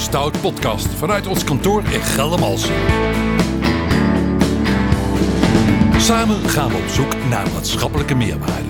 Stout Podcast vanuit ons kantoor in Geldermalsen. Samen gaan we op zoek naar maatschappelijke meerwaarde.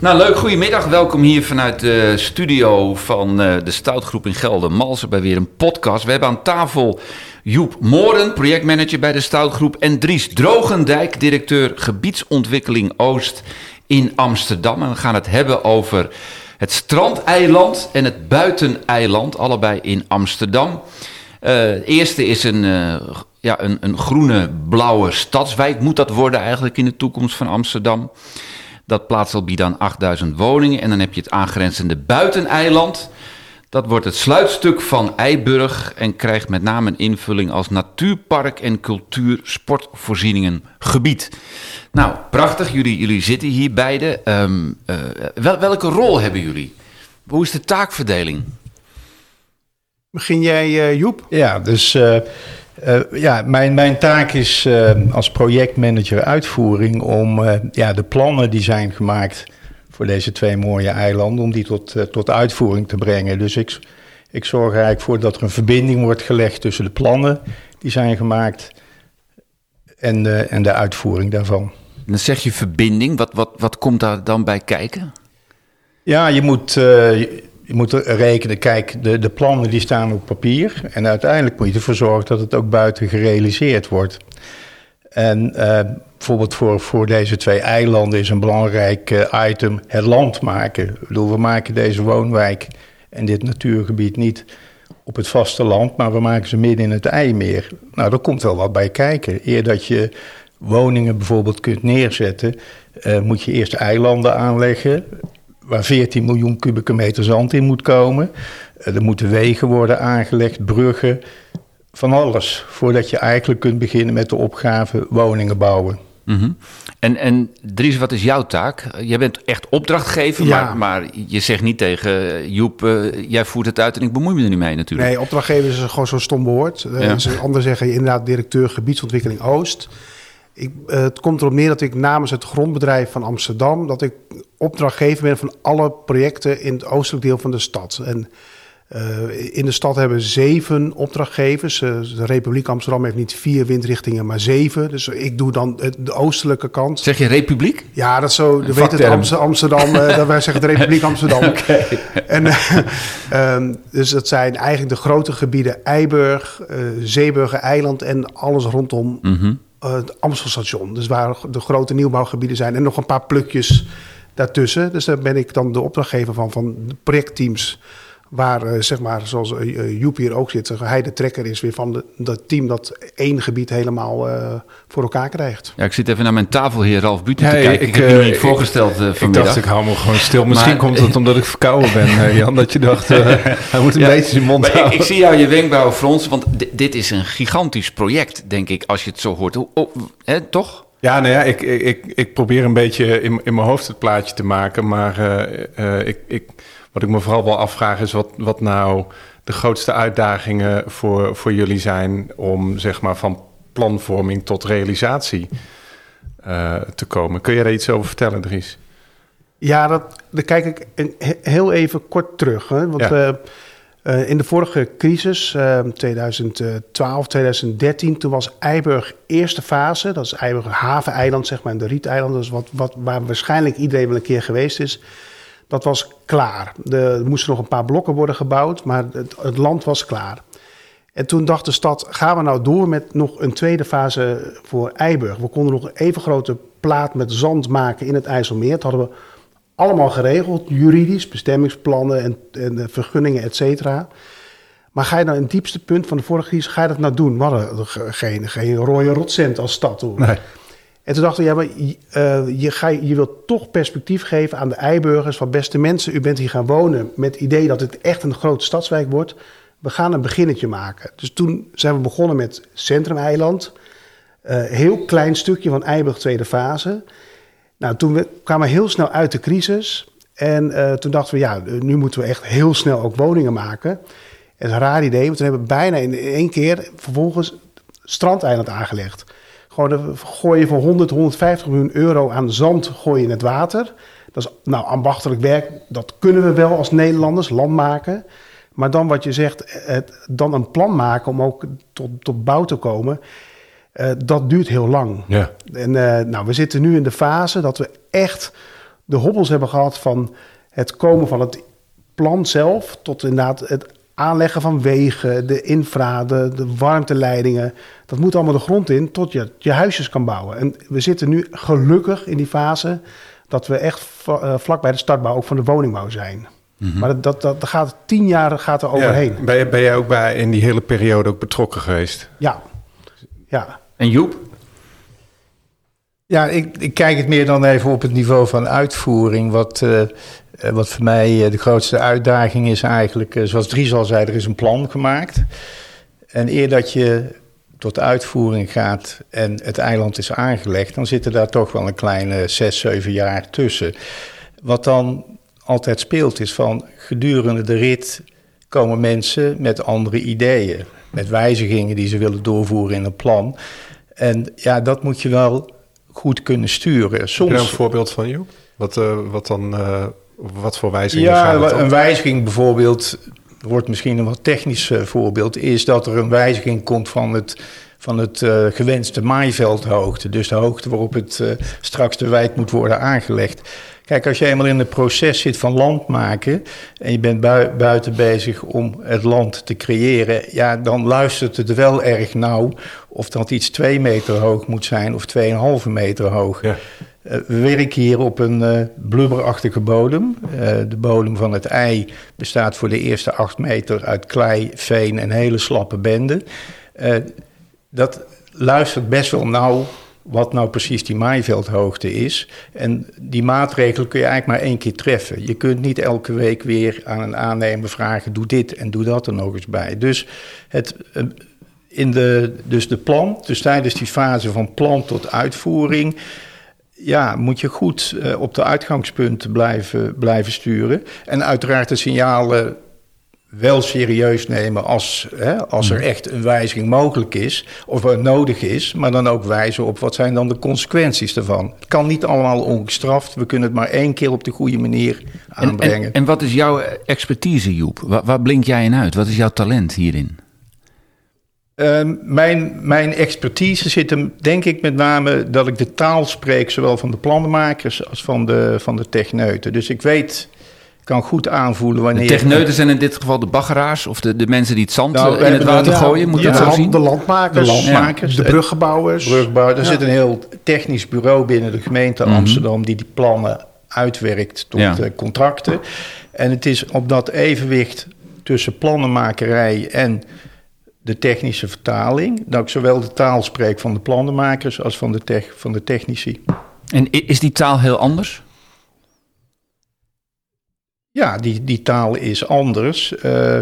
Nou, leuk, goedemiddag. Welkom hier vanuit de studio van uh, de Stoutgroep in Geldermalsen bij weer een podcast. We hebben aan tafel Joep Moren, projectmanager bij de Stoutgroep, en Dries Drogendijk, directeur gebiedsontwikkeling Oost in Amsterdam. En we gaan het hebben over het strandeiland en het buiteneiland, allebei in Amsterdam. Het eerste is een, uh, ja, een, een groene blauwe stadswijk, moet dat worden eigenlijk in de toekomst van Amsterdam. Dat plaatst biedt aan 8000 woningen. En dan heb je het aangrenzende buiteneiland. Dat wordt het sluitstuk van Eiburg en krijgt met name een invulling als natuurpark en cultuur sportvoorzieningen gebied. Nou, prachtig. Jullie, jullie zitten hier beide. Um, uh, wel, welke rol hebben jullie? Hoe is de taakverdeling? Begin jij, uh, Joep? Ja, dus uh, ja, mijn, mijn taak is als projectmanager uitvoering om ja, de plannen die zijn gemaakt voor deze twee mooie eilanden, om die tot, uh, tot uitvoering te brengen. Dus ik, ik zorg eigenlijk voor dat er een verbinding wordt gelegd tussen de plannen die zijn gemaakt en de, en de uitvoering daarvan. Dan zeg je verbinding, wat, wat, wat komt daar dan bij kijken? Ja, je moet, uh, je, je moet rekenen, kijk, de, de plannen die staan op papier en uiteindelijk moet je ervoor zorgen dat het ook buiten gerealiseerd wordt. En uh, bijvoorbeeld voor, voor deze twee eilanden is een belangrijk uh, item het land maken. Ik bedoel, we maken deze woonwijk en dit natuurgebied niet op het vasteland, maar we maken ze midden in het IJmeer. Nou, daar komt wel wat bij kijken. Eer dat je woningen bijvoorbeeld kunt neerzetten, uh, moet je eerst eilanden aanleggen waar 14 miljoen kubieke meter zand in moet komen. Uh, er moeten wegen worden aangelegd, bruggen, van alles. Voordat je eigenlijk kunt beginnen met de opgave woningen bouwen. Mm -hmm. En, en Dries, wat is jouw taak? Jij bent echt opdrachtgever, ja. maar, maar je zegt niet tegen Joep, uh, jij voert het uit en ik bemoei me er niet mee natuurlijk. Nee, opdrachtgever is gewoon zo'n stom woord. Ja. Uh, dus anders zeggen je inderdaad directeur gebiedsontwikkeling Oost. Ik, uh, het komt erop neer dat ik namens het grondbedrijf van Amsterdam, dat ik opdrachtgever ben van alle projecten in het oostelijk deel van de stad. En uh, in de stad hebben we zeven opdrachtgevers. Uh, de Republiek Amsterdam heeft niet vier windrichtingen, maar zeven. Dus ik doe dan de oostelijke kant. Zeg je Republiek? Ja, dat is zo. Je weet het Amsterdam. Amsterdam uh, dat wij zeggen de Republiek Amsterdam. okay. En, um, dus dat zijn eigenlijk de grote gebieden Eiburg, Zeeburger Eiland en alles rondom mm -hmm. het Amstelstation. Dus waar de grote nieuwbouwgebieden zijn en nog een paar plukjes daartussen. Dus daar ben ik dan de opdrachtgever van, van de projectteams. Waar, uh, zeg maar, zoals uh, Joep hier ook zit, zeg, hij de trekker is weer van de, dat team dat één gebied helemaal uh, voor elkaar krijgt. Ja, ik zit even naar mijn tafel hier, Ralf Buiten, hey, te kijken. Ik, ik heb je niet ik, voorgesteld vanmiddag. Ik dacht, ik hou me gewoon stil. Misschien maar, komt het omdat ik verkouden ben, Jan, dat je dacht, hij moet een ja, beetje zijn mond houden. Ik, ik, zie jou je wenkbrauwen fronsen, want dit is een gigantisch project, denk ik, als je het zo hoort. Oh, hè, toch? Ja, nou ja, ik, ik, ik probeer een beetje in, in mijn hoofd het plaatje te maken, maar ik... wat ik me vooral wel afvraag is wat, wat nou de grootste uitdagingen voor, voor jullie zijn om zeg maar van planvorming tot realisatie uh, te komen. Kun je daar iets over vertellen, Dries? Ja, dat, daar kijk ik een, heel even kort terug. Hè? Want ja. uh, uh, in de vorige crisis, 2012, 2013, toen was Eiburg eerste fase. Dat is Eiburg haveneiland, zeg maar, en de Rieteiland. Dat is wat, wat, waar waarschijnlijk iedereen wel een keer geweest is. Dat was klaar. De, er moesten nog een paar blokken worden gebouwd, maar het, het, land was klaar. En toen dacht de stad, gaan we nou door met nog een tweede fase voor Eiburg? We konden nog een even grote plaat met zand maken in het IJsselmeer. Dat hadden we allemaal geregeld, juridisch, bestemmingsplannen en, en vergunningen, et cetera. Maar ga je nou in het diepste punt van de vorige crisis, ga je dat nou doen? We hadden geen, geen rode rotcent als stad toen. Nee. En toen dachten we, ja, maar je, ga, je wilt toch perspectief geven aan de Eiburgers van beste mensen. U bent hier gaan wonen met het idee dat het echt een grote stadswijk wordt. We gaan een beginnetje maken. Dus toen zijn we begonnen met Centrum Eiland. Uh, heel klein stukje van Eiburg tweede fase. Nou, toen we, kwamen we heel snel uit de crisis. En uh, toen dachten we, ja, nu moeten we echt heel snel ook woningen maken. Het is een raar idee, want we hebben bijna in één keer vervolgens Strandeiland aangelegd Gewoon eh, gooi je voor 100, 150 miljoen euro aan zand gooi je in het water. Dat is nou ambachtelijk werk. Dat kunnen we wel als Nederlanders, land maken. Maar dan wat je zegt, het, dan een plan maken om ook tot, tot bouw te komen. eh, dat duurt heel lang. Ja. En eh, nou, we zitten nu in de fase dat we echt de hobbels hebben gehad van het komen van het plan zelf tot inderdaad het aanleggen van wegen, de infra, de, de warmteleidingen. Dat moet allemaal de grond in tot je je huisjes kan bouwen. En we zitten nu gelukkig in die fase dat we echt eh, vlak bij de startbouw ook van de woningbouw zijn. Maar dat, dat, dat gaat tien jaar gaat er overheen. Ja. Ben, jij ook bij, in die hele periode ook betrokken geweest? Ja, ja. En Joep? Ja, ik, ik kijk het meer dan even op het niveau van uitvoering. Wat, eh, wat voor mij eh, de grootste uitdaging is eigenlijk, eh, zoals Dries al zei, er is een plan gemaakt. En eer dat je tot uitvoering gaat en het eiland is aangelegd, dan zitten daar toch wel een kleine zes, zeven jaar tussen. Wat dan altijd speelt is van gedurende de rit komen mensen met andere ideeën, met wijzigingen die ze willen doorvoeren in een plan. En ja, dat moet je wel goed kunnen sturen. Heb je daar een Soms voorbeeld van, Joep? Wat, eh, wat dan... eh, wat voor wijzigingen ja, gaat het een wijziging bijvoorbeeld, wordt misschien een wat technisch eh, voorbeeld, is dat er een wijziging komt van het, van het eh, gewenste maaiveldhoogte. Dus de hoogte waarop het eh, straks de wijk moet worden aangelegd. Kijk, als je eenmaal in het proces zit van land maken en je bent bui- buiten bezig om het land te creëren, ja, dan luistert het wel erg nauw of dat iets twee meter hoog moet zijn of 2,5 meter hoog. Ja. Eh, we werken hier op een eh, blubberachtige bodem. Eh, de bodem van het ei bestaat voor de eerste acht meter uit klei, veen en hele slappe benden. Dat luistert best wel nauw wat nou precies die maaiveldhoogte is. En die maatregelen kun je eigenlijk maar één keer treffen. Je kunt niet elke week weer aan een aannemer vragen... doe dit en doe dat er nog eens bij. Dus het, in de, dus de plan, dus tijdens die fase van plan tot uitvoering ja, moet je goed eh, op de uitgangspunten blijven, blijven sturen. En uiteraard de signalen wel serieus nemen als, hè, als er echt een wijziging mogelijk is of er nodig is, maar dan ook wijzen op wat zijn dan de consequenties daarvan. Het kan niet allemaal ongestraft, we kunnen het maar één keer op de goede manier En, aanbrengen. en, en wat is jouw expertise, Joep? Waar, waar blink jij in uit? Wat is jouw talent hierin? Ehm, mijn, mijn expertise zit hem, denk ik, met name dat ik de taal spreek, zowel van de plannenmakers als van de, van de techneuten. Dus ik weet, kan goed aanvoelen De wanneer. techneuten zijn in dit geval de baggeraars of de, de mensen die het zand Nou, eh, in het water gooien? Moet ja, dat de, zo zien? de landmakers, De landmakers. de bruggebouwers. Er Ja. zit een heel technisch bureau binnen de gemeente Amsterdam die die plannen uitwerkt tot Ja. eh, contracten. En het is op dat evenwicht tussen plannenmakerij en de technische vertaling, dat ik zowel de taal spreek van de plannenmakers als van de, tech, van de technici. En is die taal heel anders? Ja, die, die taal is anders. Eh,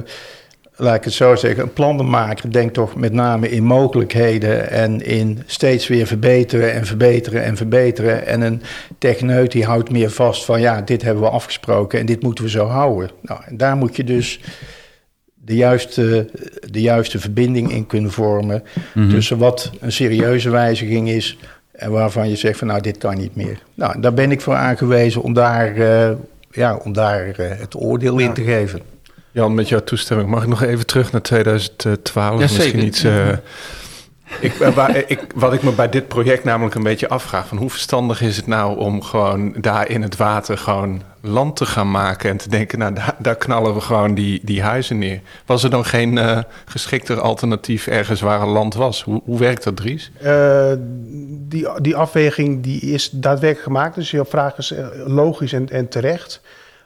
laat ik het zo zeggen. Een plannenmaker denkt toch met name in mogelijkheden en in steeds weer verbeteren en verbeteren en verbeteren. En een techneut die houdt meer vast van ja, dit hebben we afgesproken en dit moeten we zo houden. Nou, en daar moet je dus de juiste, de juiste verbinding in kunnen vormen tussen wat een serieuze wijziging is en waarvan je zegt van nou, dit kan niet meer. Nou, daar ben ik voor aangewezen om daar, eh, ja, om daar eh, het oordeel in te geven. Jan, met jouw toestemming, mag ik nog even terug naar 2012? Ja, Misschien zeker. iets. eh, ik, eh, waar, ik, wat ik me bij dit project namelijk een beetje afvraag: van hoe verstandig is het nou om gewoon daar in het water gewoon land te gaan maken en te denken, nou daar, daar knallen we gewoon die, die huizen neer. Was er dan geen eh, geschikter alternatief ergens waar een land was? Hoe, hoe werkt dat, Dries? Eh, die, die afweging die is daadwerkelijk gemaakt. Dus jouw vraag is eh, logisch en, en terecht.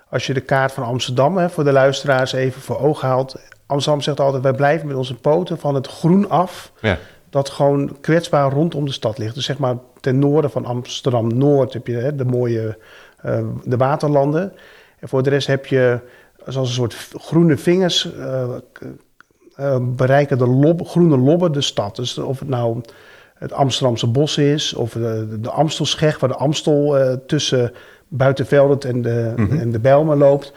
Als je de kaart van Amsterdam, hè, voor de luisteraars even voor ogen haalt. Amsterdam zegt altijd, wij blijven met onze poten van het groen af. Ja. Dat gewoon kwetsbaar rondom de stad ligt. Dus zeg maar ten noorden van Amsterdam-Noord heb je hè, de mooie eh, de waterlanden. En voor de rest heb je zoals een soort groene vingers... eh, eh, bereiken de lob, groene lobben de stad. Dus of het nou het Amsterdamse bos is... of de, de Amstelscheg, waar de Amstel tussen Buitenveldert en de, en de Bijlmer loopt...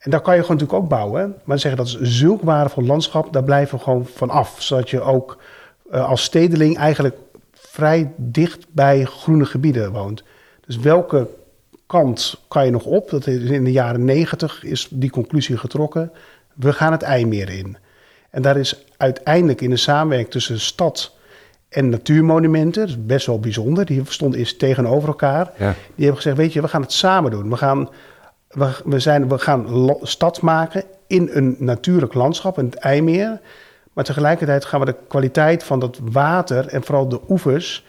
En daar kan je gewoon natuurlijk ook bouwen. Maar zeggen dat is zulk waardevol landschap, daar blijven we gewoon van af. Zodat je ook eh, als stedeling eigenlijk vrij dicht bij groene gebieden woont. Dus welke kant kan je nog op? Dat is in de jaren negentig is die conclusie getrokken. We gaan het IJmeer in. En daar is uiteindelijk in de samenwerking tussen stad en natuurmonumenten, dat is best wel bijzonder, die stonden eerst tegenover elkaar. Ja. Die hebben gezegd, weet je, we gaan het samen doen. We gaan, we, we zijn, we gaan stad maken in een natuurlijk landschap, in het IJmeer. Maar tegelijkertijd gaan we de kwaliteit van dat water en vooral de oevers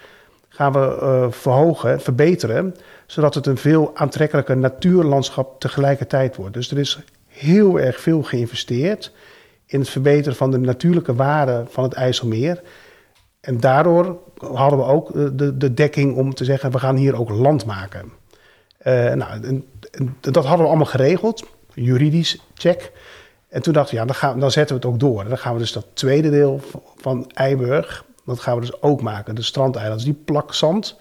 gaan we eh, verhogen, verbeteren, zodat het een veel aantrekkelijker natuurlandschap tegelijkertijd wordt. Dus er is heel erg veel geïnvesteerd in het verbeteren van de natuurlijke waarden van het IJsselmeer. En daardoor hadden we ook eh, de, de dekking om te zeggen, we gaan hier ook land maken. Eh, nou, dat hadden we allemaal geregeld, juridisch check. En toen dachten we, ja, dan, gaan, dan zetten we het ook door. En dan gaan we dus dat tweede deel van- Eiburg, dat gaan we dus ook maken. De strandeilanden, die plak zand,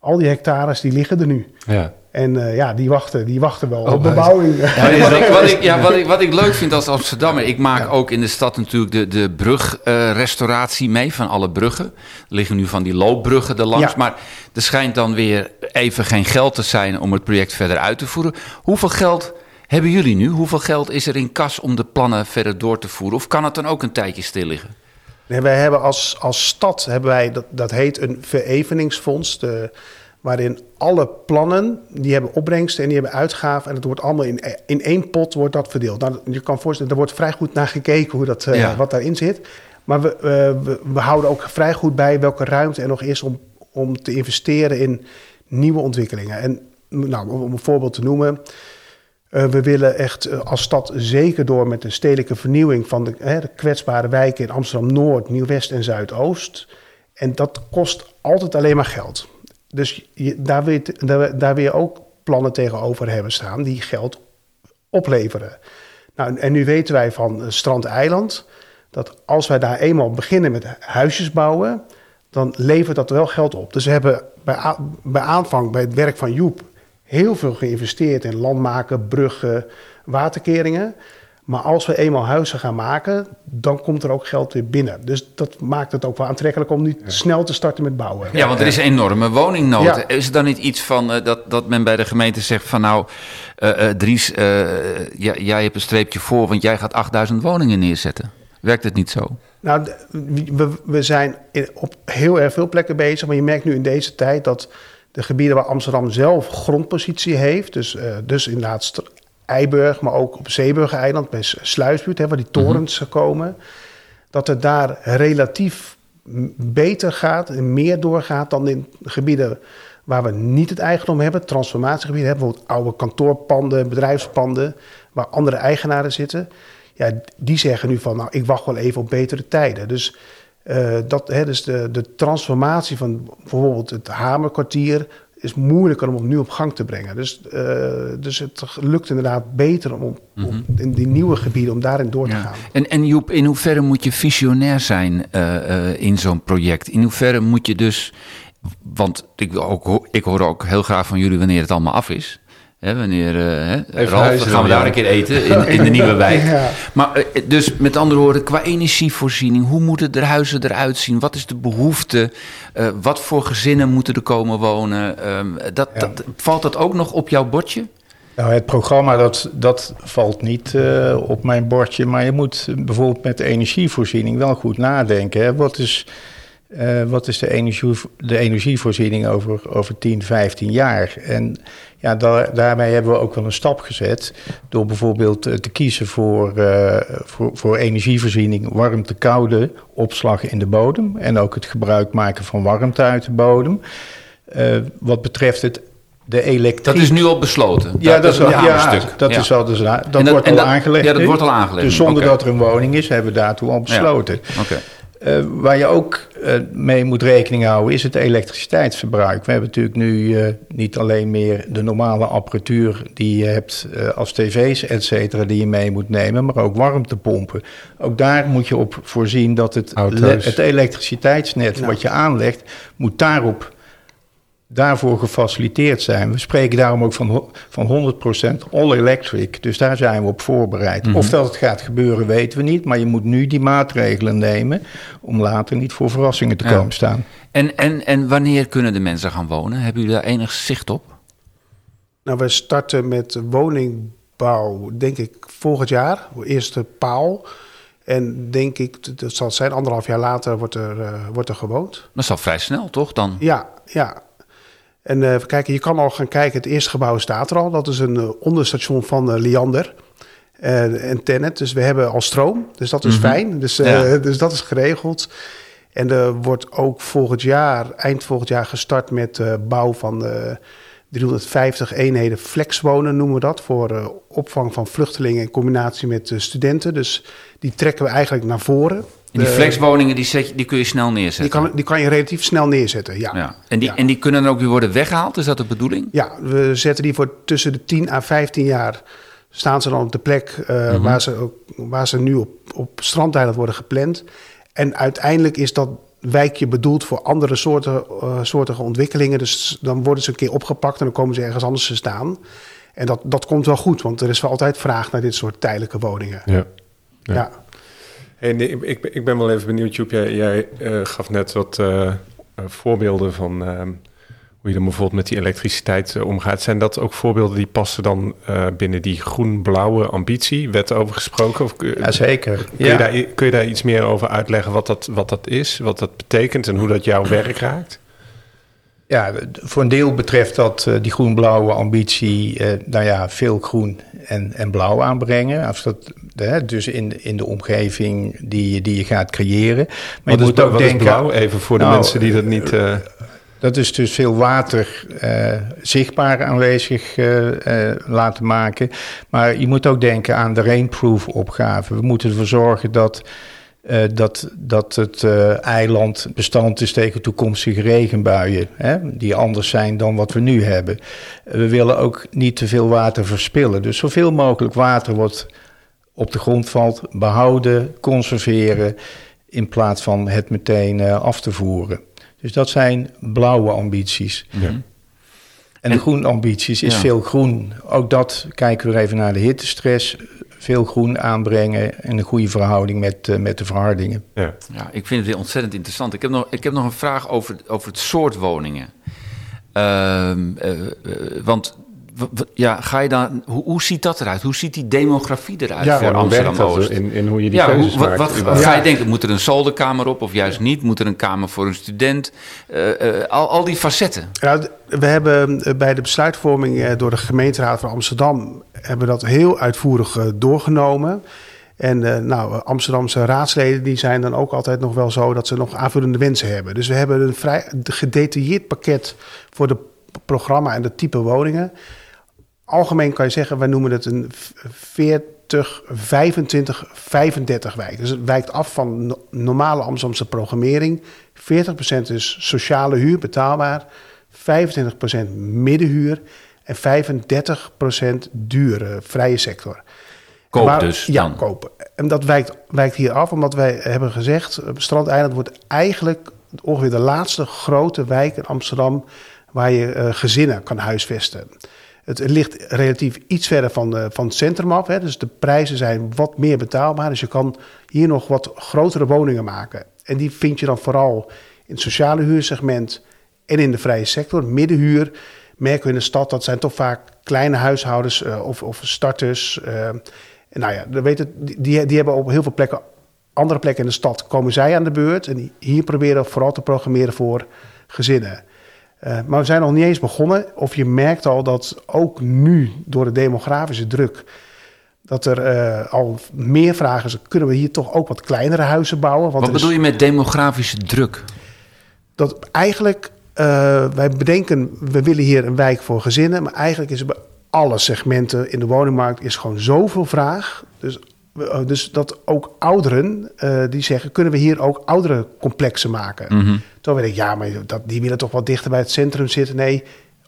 al die hectares, die liggen er nu. Ja. En eh, ja, die wachten, die wachten wel Oh, op bebouwing. Maar wat, ik, wat, ik, ja, wat, ik, wat ik leuk vind als Amsterdammer, ik maak ook in de stad natuurlijk de, de brugrestauratie mee van alle bruggen. Er liggen nu van die loopbruggen er langs, Ja. maar er schijnt dan weer even geen geld te zijn om het project verder uit te voeren. Hoeveel geld hebben jullie nu? Hoeveel geld is er in kas om de plannen verder door te voeren? Of kan het dan ook een tijdje stil liggen? Nee, wij hebben als, als stad, hebben wij, dat, dat heet een vereveningsfonds, de, waarin alle plannen, die hebben opbrengsten en die hebben uitgaven. En het wordt allemaal in, in één pot wordt dat verdeeld. Nou, je kan voorstellen, er wordt vrij goed naar gekeken hoe dat, eh, wat daarin zit. Maar we, eh, we, we houden ook vrij goed bij welke ruimte er nog is om, om te investeren in nieuwe ontwikkelingen. En nou, om een voorbeeld te noemen, eh, we willen echt eh, als stad zeker door met de stedelijke vernieuwing van de, hè, kwetsbare wijken in Amsterdam-Noord, Nieuw-West en Zuidoost. En dat kost altijd alleen maar geld. Dus daar, wil je, daar, daar ook plannen tegenover hebben staan die geld opleveren. Nou, en nu weten wij van eh, Strand Eiland dat als wij daar eenmaal beginnen met huisjes bouwen, dan levert dat wel geld op. Dus we hebben bij, bij aanvang, bij het werk van Joep, heel veel geïnvesteerd in landmaken, bruggen, waterkeringen. Maar als we eenmaal huizen gaan maken, dan komt er ook geld weer binnen. Dus dat maakt het ook wel aantrekkelijk om nu snel te starten met bouwen. Ja, want er is een enorme woningnood. Ja. Is er dan niet iets van eh, dat, dat men bij de gemeente zegt van nou, eh, eh, Dries, eh, ja, jij hebt een streepje voor, want jij gaat 8000 woningen neerzetten. Werkt het niet zo? Nou, we, we zijn op heel erg veel plekken bezig. Maar je merkt nu in deze tijd dat de gebieden waar Amsterdam zelf grondpositie heeft. Dus, eh, dus inderdaad Eiburg, maar ook op Zeeburger-eiland bij Sluisbuurt, hè, waar die torens komen. Dat het daar relatief beter gaat en meer doorgaat dan in gebieden waar we niet het eigendom hebben. Transformatiegebieden hebben bijvoorbeeld oude kantoorpanden, bedrijfspanden, waar andere eigenaren zitten. Ja, die zeggen nu van, nou, ik wacht wel even op betere tijden. Dus, eh, dat, hè, dus de, de transformatie van bijvoorbeeld het Hamerkwartier is moeilijker om nu op gang te brengen. Dus, eh, dus het lukt inderdaad beter om, om in die nieuwe gebieden, om daarin door te gaan. En, en Joep, in hoeverre moet je visionair zijn eh, in zo'n project? In hoeverre moet je dus, want ik, ook, ik hoor ook heel graag van jullie wanneer het allemaal af is. Hè, wanneer, eh hè, Ralf, gaan we daar een keer eten in, in de nieuwe wijk. Ja. Maar eh, dus met andere woorden, qua energievoorziening, hoe moeten er huizen eruit zien? Wat is de behoefte? Eh, wat voor gezinnen moeten er komen wonen? Ehm, dat, dat, valt dat ook nog op jouw bordje? Nou, het programma dat, dat valt niet eh, op mijn bordje, maar je moet bijvoorbeeld met de energievoorziening wel goed nadenken. Hè. Wat is, eh, wat is de, energie, de energievoorziening over, over 10, 15 jaar? En ja, daar, daarmee hebben we ook wel een stap gezet door bijvoorbeeld eh, te kiezen voor, eh, voor, voor energievoorziening, warmte, koude, opslag in de bodem en ook het gebruik maken van warmte uit de bodem. Wat betreft het de elektrische. Dat is nu al besloten. Ja, dat, is een wel, ja, hamerstuk. dat Ja. is al, dus, dat, En dat- wordt al dat- aangelegd. ja, dat wordt al aangelegd. Dus zonder dat er een woning is, hebben we daartoe al besloten. Oké. Eh, waar je ook eh, mee moet rekening houden, is het elektriciteitsverbruik. We hebben natuurlijk nu eh, niet alleen meer de normale apparatuur die je hebt eh, als tv's, et cetera, die je mee moet nemen, maar ook warmtepompen. Ook daar moet je op voorzien dat het, het elektriciteitsnet wat je aanlegt, moet daarop daarvoor gefaciliteerd zijn. We spreken daarom ook van, van 100% all electric. Dus daar zijn we op voorbereid. Of dat het gaat gebeuren, weten we niet. Maar je moet nu die maatregelen nemen om later niet voor verrassingen te Ja. komen staan. En, en, en wanneer kunnen de mensen gaan wonen? Hebben jullie daar enig zicht op? Nou, we starten met woningbouw, denk ik, volgend jaar. Eerste paal. En denk ik, dat zal zijn, anderhalf jaar later wordt er, eh, wordt er gewoond. Dat is al vrij snel, toch? Dan? Ja, ja. En even kijken, je kan al gaan kijken. Het eerste gebouw staat er al. Dat is een eh, onderstation van eh, Liander en Tennet. Dus we hebben al stroom. Dus dat is fijn. Dus, Ja. dus dat is geregeld. En er wordt ook volgend jaar, eind volgend jaar, gestart met bouw van eh 350 eenheden flexwonen, noemen we dat. Voor opvang van vluchtelingen in combinatie met studenten. Dus die trekken we eigenlijk naar voren. En die De- flexwoningen, die, zet je, die kun je snel neerzetten. die kan, die kan je relatief snel neerzetten, ja. ja. en, die, Ja. en die kunnen dan ook weer worden weggehaald? Is dat de bedoeling? Ja, we zetten die voor tussen de 10 à 15 jaar. Staan ze dan op de plek eh, waar, ze, ook- waar ze nu op, op strandeiland worden gepland. En uiteindelijk is dat wijkje bedoeld voor andere soorten, eh, soortige ontwikkelingen. Dus dan worden ze een keer opgepakt en dan komen ze ergens anders te staan. En dat, dat komt wel goed, want er is wel altijd vraag naar dit soort tijdelijke woningen. Ja. Ja. Hey, nee, ik, ik, ben wel even benieuwd, Joep. Jij, jij eh, gaf net wat eh, eh, voorbeelden van ehm, hoe je dan bijvoorbeeld met die elektriciteit omgaat. Zijn dat ook voorbeelden die passen dan binnen die groen-blauwe ambitie? Werd over gesproken? Of, Jazeker. kun, je daar, kun je daar iets meer over uitleggen wat dat, wat dat is, wat dat betekent en hoe dat jouw werk raakt? Ja, voor een deel betreft dat eh, die groen-blauwe ambitie, eh, nou ja, veel groen en, en blauw aanbrengen. Als dat, hè, dus in, in de omgeving die, je- die je gaat creëren. Maar Wat, je is, moet ook wat is denken, blauw? Even voor de Nou, mensen die dat niet... eh, dat is dus veel water zichtbaar aanwezig laten maken. Maar je moet ook denken aan de rainproof opgave. We moeten ervoor zorgen dat, eh, dat, dat het eh, eiland bestand is tegen toekomstige regenbuien. Hè, die anders zijn dan wat we nu hebben. We willen ook niet te veel water verspillen. Dus zoveel mogelijk water wat op de grond valt, behouden, conserveren. In plaats van het meteen eh, af te voeren. Dus dat zijn blauwe ambities. ja. En de groene ambities is Ja. veel groen. Ook dat kijken we even naar de hittestress. Veel groen aanbrengen en een goede verhouding met, eh, met de verhardingen. ja. Ja, ik vind het weer ontzettend interessant. Ik heb nog, ik heb nog een vraag over, over het soort woningen. Ehm, eh, eh, want ja, ga je dan, hoe, hoe ziet dat eruit? Hoe ziet die demografie eruit Ja, voor Ja, hoe werkt Amsterdam dat Oost? in, in hoe je die Ja, keuzes hoe, wat, maakt? wat ga je denken? Moet er een zolderkamer op of juist niet? Moet er een kamer voor een student? Eh, eh, al, al die facetten. Ja, we hebben eh, bij de besluitvorming eh, door de gemeenteraad van Amsterdam hebben we dat heel uitvoerig doorgenomen. En eh, nou, Amsterdamse raadsleden die zijn dan ook altijd nog wel zo dat ze nog aanvullende wensen hebben. Dus we hebben een vrij gedetailleerd pakket voor het programma en de type woningen. Algemeen kan je zeggen, wij noemen het een v- 40, 25, 35 wijk. Dus het wijkt af van no- normale Amsterdamse programmering. 40% is sociale huur, betaalbaar. 25% middenhuur. En 35% dure, vrije sector. Koop dus Ja, dan. kopen. En dat wijkt, wijkt hier af, omdat wij hebben gezegd... eh, Strandeiland wordt eigenlijk ongeveer de laatste grote wijk in Amsterdam... waar je eh, gezinnen kan huisvesten. Het ligt relatief iets verder van, eh, van het centrum af. Hè, dus de prijzen zijn wat meer betaalbaar. Dus je kan hier nog wat grotere woningen maken. En die vind je dan vooral in het sociale huursegment... en in de vrije sector. Middenhuur merken we in de stad... dat zijn toch vaak kleine huishoudens eh, of, of starters... eh, en nou ja, die, die hebben op heel veel plekken, andere plekken in de stad, komen zij aan de beurt. En hier proberen we vooral te programmeren voor gezinnen. Eh, maar we zijn nog niet eens begonnen. Of je merkt al dat ook nu, door de demografische druk, dat er eh, al meer vragen is. Kunnen we hier toch ook wat kleinere huizen bouwen? Want Wat is- bedoel je met demografische druk? dat eigenlijk, eh, wij bedenken, we willen hier een wijk voor gezinnen, maar eigenlijk is er bij alle segmenten in de woningmarkt is gewoon zoveel vraag. Dus, dus dat ook ouderen eh, die zeggen, kunnen we hier ook oudere complexen maken? Mhm. Toen weet ik, ja, maar dat, die willen toch wat dichter bij het centrum zitten. Nee,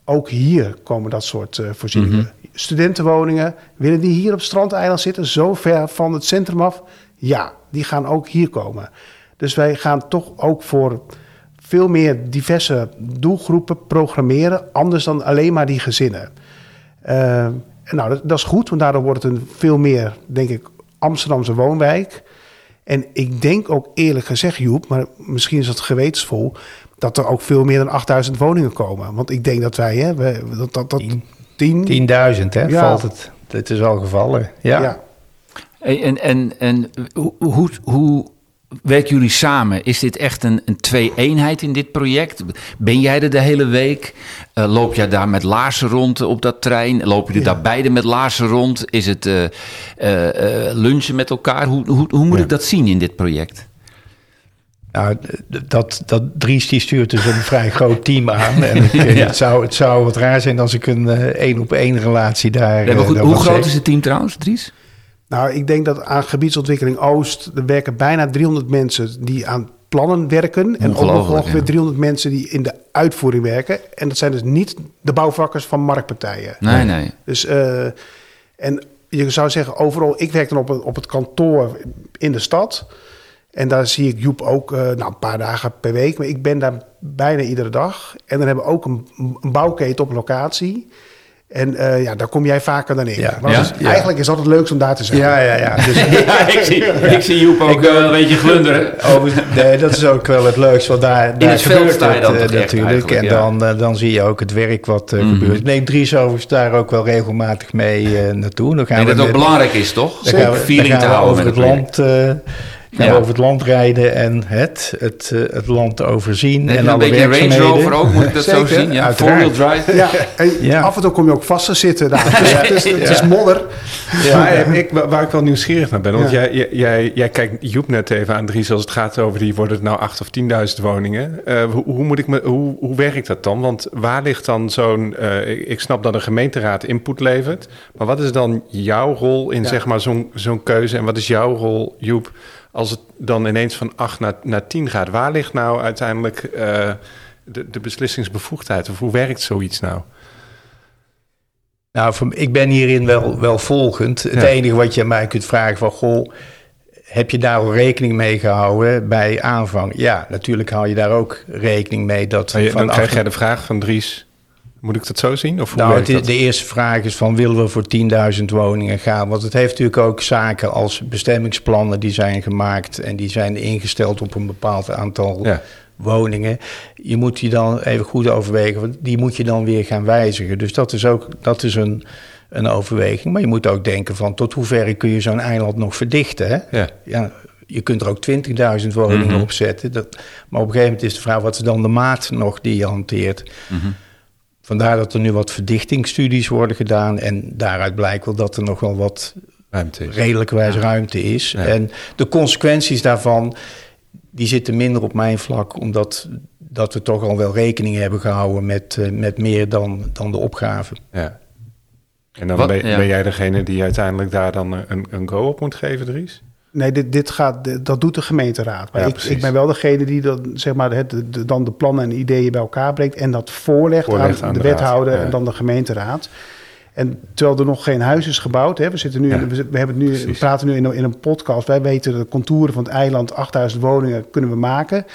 ook hier komen dat soort eh, voorzieningen. Studentenwoningen, willen die hier op Strandeiland zitten, zo ver van het centrum af? Ja, die gaan ook hier komen. Dus wij gaan toch ook voor veel meer diverse doelgroepen programmeren, anders dan alleen maar die gezinnen. Uh, nou, dat, dat, is goed, want daardoor wordt het een veel meer, denk ik, Amsterdamse woonwijk. En ik denk ook eerlijk gezegd, Joep, maar misschien is het gewetensvol, dat er ook veel meer dan 8000 woningen komen. Want ik denk dat wij, hè, we, dat, dat, dat 10.000, hè, ja. valt het. Het is al gevallen, ja. ja. En, en, en hoe, hoe werken jullie samen? Is dit echt een, een twee-eenheid in dit project? Ben jij er de hele week? Uh, loop jij daar met laarzen rond op dat trein? Lopen jullie daar beide met laarzen rond? Is het uh, uh, lunchen met elkaar? Hoe, hoe, hoe moet ik dat zien in dit project? Nou, dat, dat Dries die stuurt dus een vrij groot team aan. En ja. het, zou, het zou wat raar zijn als ik een één op één relatie daar. Goed, hoe groot is het team trouwens, Dries? Nou, ik denk dat aan gebiedsontwikkeling Oost... er werken bijna 300 mensen die aan plannen werken. En ook nog ongeveer 300 mensen die in de uitvoering werken. En dat zijn dus niet de bouwvakkers van marktpartijen. Nee, nee. Dus, uh, en je zou zeggen, overal... Ik werk dan op, op het kantoor in de stad... En daar zie ik Joep ook uh, nou, een paar dagen per week. Maar ik ben daar bijna iedere dag. En dan hebben we ook een, een bouwketen op locatie. En uh, ja, daar kom jij vaker dan ik. Ja, maar dus ja. eigenlijk is dat het leukste om daar te zijn. Ja, ja, ja. Dus, ik, zie, ik zie Joep ook wel een beetje glunderen. Oh, nee, dat is ook wel het leukste. Want daar, daar gebeurt het uh, natuurlijk. En dan, dan zie je ook het werk wat mm. gebeurt. Ik neem Dries overigens daar ook wel regelmatig mee naartoe. Dan gaan en dat met, ook belangrijk is, toch? Dan gaan we, dan gaan we over het land gaan ja. over het land rijden en het, het, uh, het land overzien. en een beetje Range Rover ook, moet ik dat zo zien? Ja, four-wheel drive. Ja, en ja. af en toe kom je ook vast te zitten daar. Dus, het, is, het is modder. Ja, ik, waar ik wel nieuwsgierig naar ben, want jij, jij, jij kijkt Joep net even aan, Dries, als het gaat over die, worden het nou acht of tienduizend woningen. Uh, hoe, hoe, moet ik me, hoe, hoe werkt dat dan? Want waar ligt dan zo'n, uh, ik, ik, snap dat een gemeenteraad input levert, maar wat is dan jouw rol in zeg maar zo'n zo'n keuze en wat is jouw rol, Joep, als het dan ineens van 8 naar, naar 10 gaat, waar ligt nou uiteindelijk uh, de, de beslissingsbevoegdheid? Of hoe werkt zoiets nou? Nou, ik ben hierin wel, wel volgend. Het enige wat je aan mij kunt vragen van... Goh, heb je daar al rekening mee gehouden bij aanvang? Ja, natuurlijk hou je daar ook rekening mee. Dat je, van dan krijg jij de vraag van Dries... Moet ik dat zo zien? Of hoe nou, de eerste vraag is van willen we voor 10.000 woningen gaan? Want het heeft natuurlijk ook zaken als bestemmingsplannen die zijn gemaakt en die zijn ingesteld op een bepaald aantal woningen. Je moet die dan even goed overwegen, want die moet je dan weer gaan wijzigen. Dus dat is ook dat is een, een overweging. Maar je moet ook denken van tot hoeverre kun je zo'n eiland nog verdichten? Hè? Ja. ja je kunt er ook 20.000 woningen mm op zetten. Dat, maar op een gegeven moment is de vraag, wat is dan de maat nog die je hanteert? Mm Vandaar dat er nu wat verdichtingsstudies worden gedaan. En daaruit blijkt wel dat er nog wel wat ruimte is. redelijkwijs ruimte is. En de consequenties daarvan, die zitten minder op mijn vlak, omdat dat we toch al wel rekening hebben gehouden met, uh, met meer dan, dan de opgave. Ja. En dan ben, ben, jij degene die uiteindelijk daar dan een, een go op moet geven, Dries? Nee, dit, dit gaat, dat doet de gemeenteraad. Maar ik, ik, ben wel degene die dan, zeg maar, het, de, dan de plannen en ideeën bij elkaar brengt en dat voorlegt, aan, de, wethouder en dan de gemeenteraad. En terwijl er nog geen huis is gebouwd, hè, we, zitten nu, we, we, hebben nu, we praten nu in, in, een podcast. Wij weten de contouren van het eiland, 8000 woningen kunnen we maken.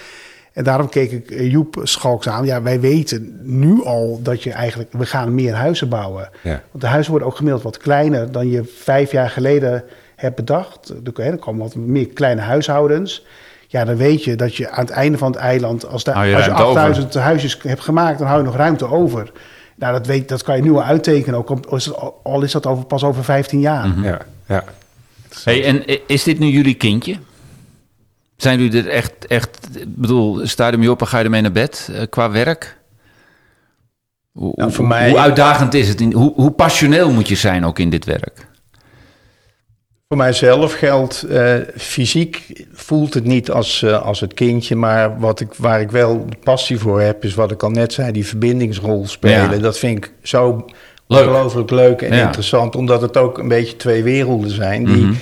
En daarom keek ik Joep Schalks aan. Ja, wij weten nu al dat je eigenlijk, we gaan meer huizen bouwen. Want de huizen worden ook gemiddeld wat kleiner dan je vijf jaar geleden hebt bedacht. Er komen wat meer kleine huishoudens. Ja, dan weet je dat je aan het einde van het eiland, als, als je 8000 huisjes hebt gemaakt, dan hou je nog ruimte over. Nou, dat, weet, dat kan je nu al uittekenen, ook al is dat over, pas over 15 jaar. Mhm. Ja, ja. Hey, en is dit nu jullie kindje? Zijn jullie er echt, echt, bedoel, sta je ermee op en ga je ermee naar bed uh, qua werk? Hoe, nou, voor mij... hoe uitdagend is het? Hoe, hoe passioneel moet je zijn ook in dit werk? Voor mijzelf geldt, uh, fysiek voelt het niet als, uh, als het kindje, maar wat ik, waar ik wel passie voor heb, is wat ik al net zei, die verbindingsrol spelen. Dat vind ik zo leuk. ongelooflijk leuk en interessant, omdat het ook een beetje twee werelden zijn die, mm -hmm.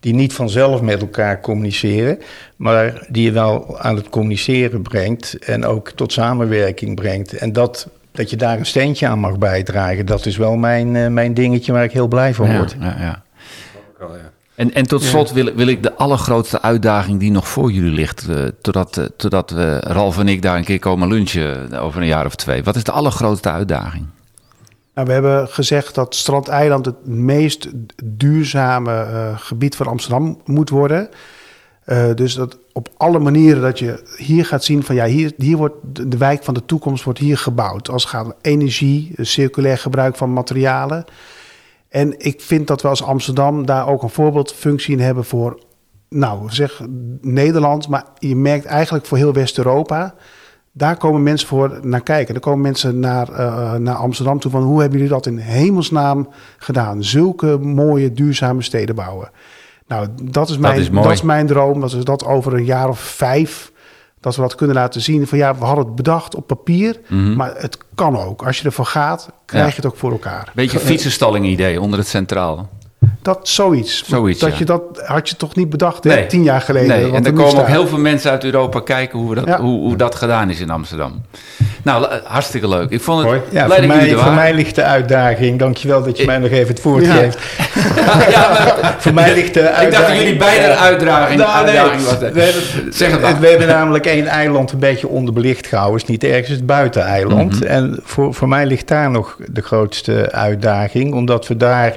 die niet vanzelf met elkaar communiceren, maar die je wel aan het communiceren brengt en ook tot samenwerking brengt. En dat, dat je daar een steentje aan mag bijdragen, dat is wel mijn, uh, mijn dingetje waar ik heel blij van word. Ja, ja. En, en tot slot wil, wil ik de allergrootste uitdaging die nog voor jullie ligt, uh, totdat, uh, totdat we, Ralf en ik daar een keer komen lunchen over een jaar of twee. Wat is de allergrootste uitdaging? Nou, we hebben gezegd dat Strandeiland het meest duurzame uh, gebied van Amsterdam moet worden. Uh, dus dat op alle manieren dat je hier gaat zien van ja, hier, hier wordt de, de wijk van de toekomst wordt hier gebouwd. Als het gaat om energie, circulair gebruik van materialen. En ik vind dat we als Amsterdam daar ook een voorbeeldfunctie in hebben voor, nou zeg Nederland, maar je merkt eigenlijk voor heel West-Europa. Daar komen mensen voor naar kijken. Er komen mensen naar, uh, naar Amsterdam toe van hoe hebben jullie dat in hemelsnaam gedaan? Zulke mooie duurzame steden bouwen. Nou, dat is mijn, dat is, dat is mijn droom. Dat we dat over een jaar of vijf, dat we dat kunnen laten zien. Van ja, we hadden het bedacht op papier, mm -hmm. maar het kan ook. Als je ervoor gaat, krijg ja. je het ook voor elkaar. Beetje fietsenstalling idee onder het centraal. Dat zoiets. zoiets dat ja. je dat had je toch niet bedacht nee. hè, tien jaar geleden. Nee. En er komen ook heel veel mensen uit Europa kijken hoe, we dat, ja. hoe, hoe, dat gedaan is in Amsterdam. Nou, hartstikke leuk. Ik vond het ja, voor, mij, voor mij ligt de uitdaging. Dankjewel dat je mij nog even het woord geeft. ja, voor mij ligt de uitdaging. Ik dacht dat jullie beide een uitdaging, nou, uitdaging was. We hebben, zeg het maar. We hebben namelijk één eiland een beetje onderbelicht gehouden. is niet ergens het buiteneiland. Mm -hmm. En voor, voor mij ligt daar nog de grootste uitdaging. Omdat we daar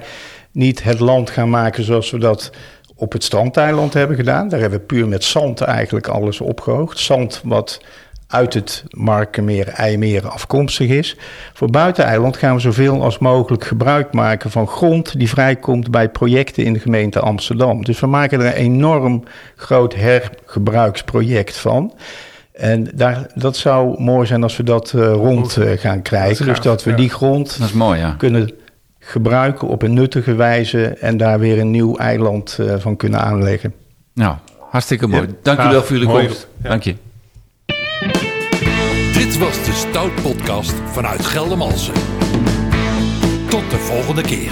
niet het land gaan maken zoals we dat op het strandeiland hebben gedaan. Daar hebben we puur met zand eigenlijk alles opgehoogd. Zand wat uit het Markenmeer, IJmeer afkomstig is. Voor buiteneiland gaan we zoveel als mogelijk gebruik maken van grond die vrijkomt bij projecten in de gemeente Amsterdam. Dus we maken er een enorm groot hergebruiksproject van. En daar, dat zou mooi zijn als we dat uh, rond uh, gaan krijgen. Dat dus dat we ja. die grond dat is mooi, ja. kunnen gebruiken op een nuttige wijze en daar weer een nieuw eiland uh, van kunnen aanleggen. Nou, hartstikke mooi. Ja. Dank u wel voor jullie komst. Ja. Dank je. Dit was de Stout Podcast vanuit Geldermalsen. Tot de volgende keer.